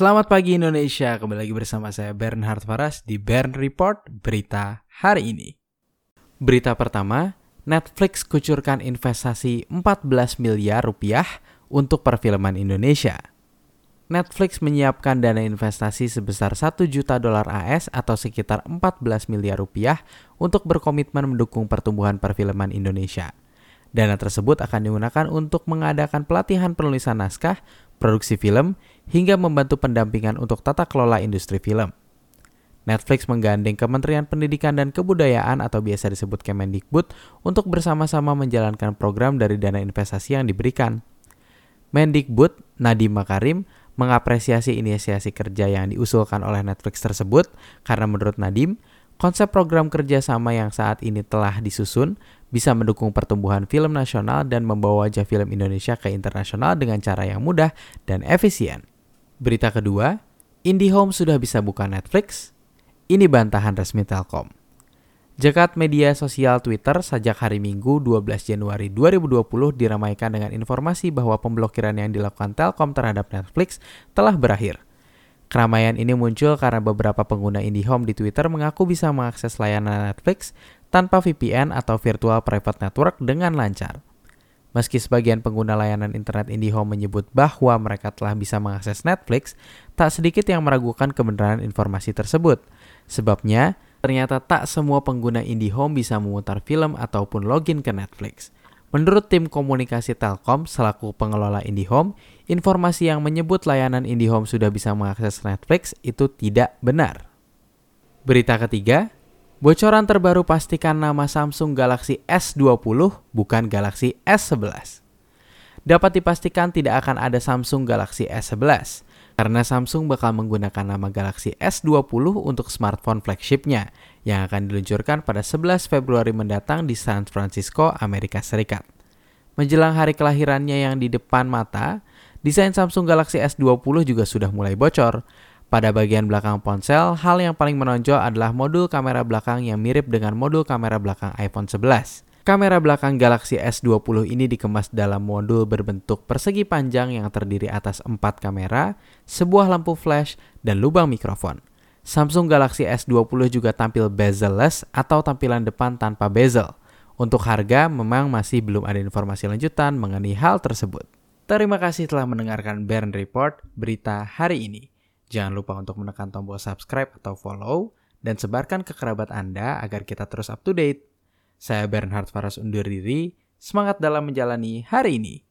Selamat pagi Indonesia, kembali lagi bersama saya Bernhard Faras di Bern Report Berita hari ini. Berita pertama, Netflix kucurkan investasi 14 miliar rupiah untuk perfilman Indonesia. Netflix menyiapkan dana investasi sebesar 1 juta dolar AS atau sekitar 14 miliar rupiah untuk berkomitmen mendukung pertumbuhan perfilman Indonesia. Dana tersebut akan digunakan untuk mengadakan pelatihan penulisan naskah, produksi film, hingga membantu pendampingan untuk tata kelola industri film. Netflix menggandeng Kementerian Pendidikan dan Kebudayaan atau biasa disebut Kemendikbud untuk bersama-sama menjalankan program dari dana investasi yang diberikan. Mendikbud, Nadiem Makarim, mengapresiasi inisiasi kerja yang diusulkan oleh Netflix tersebut karena menurut Nadiem, konsep program kerjasama yang saat ini telah disusun bisa mendukung pertumbuhan film nasional dan membawa wajah film Indonesia ke internasional dengan cara yang mudah dan efisien. Berita kedua, IndiHome sudah bisa buka Netflix? Ini bantahan resmi Telkom. Jakat media sosial Twitter sejak hari Minggu 12 Januari 2020 diramaikan dengan informasi bahwa pemblokiran yang dilakukan Telkom terhadap Netflix telah berakhir. Keramaian ini muncul karena beberapa pengguna IndiHome di Twitter mengaku bisa mengakses layanan Netflix tanpa VPN atau Virtual Private Network dengan lancar. Meski sebagian pengguna layanan internet IndiHome menyebut bahwa mereka telah bisa mengakses Netflix, tak sedikit yang meragukan kebenaran informasi tersebut. Sebabnya, ternyata tak semua pengguna IndiHome bisa memutar film ataupun login ke Netflix. Menurut tim komunikasi Telkom selaku pengelola IndiHome, informasi yang menyebut layanan IndiHome sudah bisa mengakses Netflix itu tidak benar. Berita ketiga, Bocoran terbaru pastikan nama Samsung Galaxy S20 bukan Galaxy S11. Dapat dipastikan tidak akan ada Samsung Galaxy S11 karena Samsung bakal menggunakan nama Galaxy S20 untuk smartphone flagshipnya yang akan diluncurkan pada 11 Februari mendatang di San Francisco, Amerika Serikat. Menjelang hari kelahirannya yang di depan mata, desain Samsung Galaxy S20 juga sudah mulai bocor pada bagian belakang ponsel, hal yang paling menonjol adalah modul kamera belakang yang mirip dengan modul kamera belakang iPhone 11. Kamera belakang Galaxy S20 ini dikemas dalam modul berbentuk persegi panjang yang terdiri atas 4 kamera, sebuah lampu flash, dan lubang mikrofon. Samsung Galaxy S20 juga tampil bezel-less atau tampilan depan tanpa bezel. Untuk harga, memang masih belum ada informasi lanjutan mengenai hal tersebut. Terima kasih telah mendengarkan Bern Report berita hari ini. Jangan lupa untuk menekan tombol subscribe atau follow dan sebarkan ke kerabat Anda agar kita terus up to date. Saya Bernhard Faras undur diri, semangat dalam menjalani hari ini.